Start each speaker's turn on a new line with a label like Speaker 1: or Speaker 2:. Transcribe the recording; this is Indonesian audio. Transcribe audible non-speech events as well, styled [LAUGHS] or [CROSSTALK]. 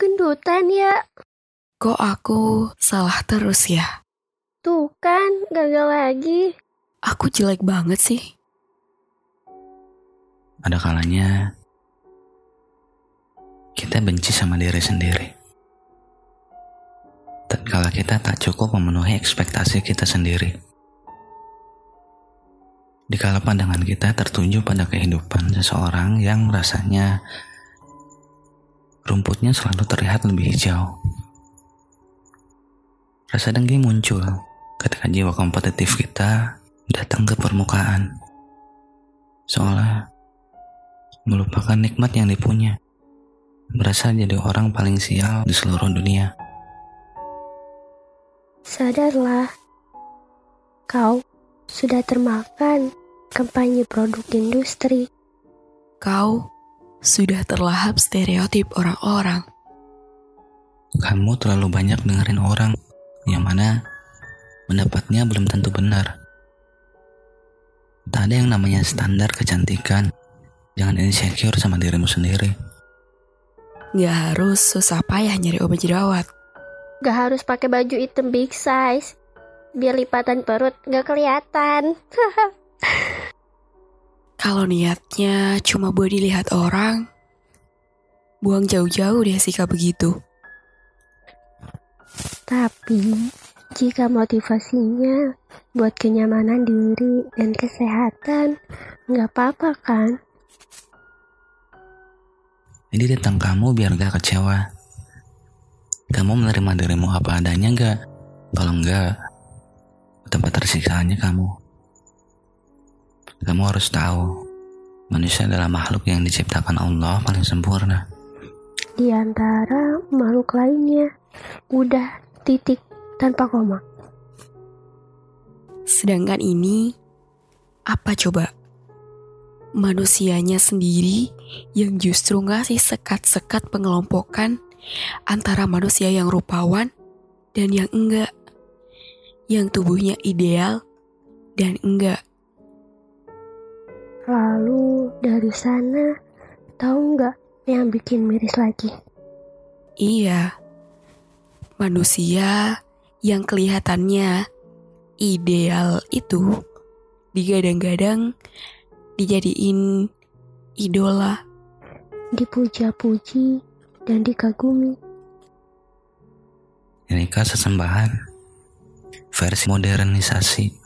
Speaker 1: gendutan ya?
Speaker 2: Kok aku salah terus ya?
Speaker 1: Tuh kan, gagal lagi.
Speaker 2: Aku jelek banget sih.
Speaker 3: Ada kalanya kita benci sama diri sendiri. Tatkala kita tak cukup memenuhi ekspektasi kita sendiri. Dikala pandangan kita tertuju pada kehidupan seseorang yang rasanya rumputnya selalu terlihat lebih hijau. Rasa dengki muncul ketika jiwa kompetitif kita datang ke permukaan. Seolah melupakan nikmat yang dipunya. Berasa jadi orang paling sial di seluruh dunia.
Speaker 1: Sadarlah, kau sudah termakan kampanye produk industri.
Speaker 2: Kau sudah terlahap stereotip orang-orang.
Speaker 3: Kamu terlalu banyak dengerin orang yang mana pendapatnya belum tentu benar. Tak ada yang namanya standar kecantikan. Jangan insecure sama dirimu sendiri.
Speaker 2: Gak harus susah payah nyari obat jerawat.
Speaker 1: Gak harus pakai baju hitam big size. Biar lipatan perut gak kelihatan. [LAUGHS]
Speaker 2: Kalau niatnya cuma buat dilihat orang, buang jauh-jauh deh sikap begitu.
Speaker 1: Tapi, jika motivasinya buat kenyamanan diri dan kesehatan, nggak apa-apa kan?
Speaker 3: Jadi datang kamu biar gak kecewa. Kamu menerima dirimu apa adanya gak? Kalau enggak, tempat tersiksaannya kamu. Kamu harus tahu, manusia adalah makhluk yang diciptakan Allah paling sempurna.
Speaker 1: Di antara makhluk lainnya, udah titik tanpa koma.
Speaker 2: Sedangkan ini, apa coba? Manusianya sendiri yang justru ngasih sekat-sekat pengelompokan antara manusia yang rupawan dan yang enggak. Yang tubuhnya ideal dan enggak.
Speaker 1: Lalu dari sana, tahu nggak yang bikin miris lagi?
Speaker 2: Iya, manusia yang kelihatannya ideal itu digadang-gadang dijadiin idola,
Speaker 1: dipuja-puji, dan dikagumi.
Speaker 3: Ini kan sesembahan versi modernisasi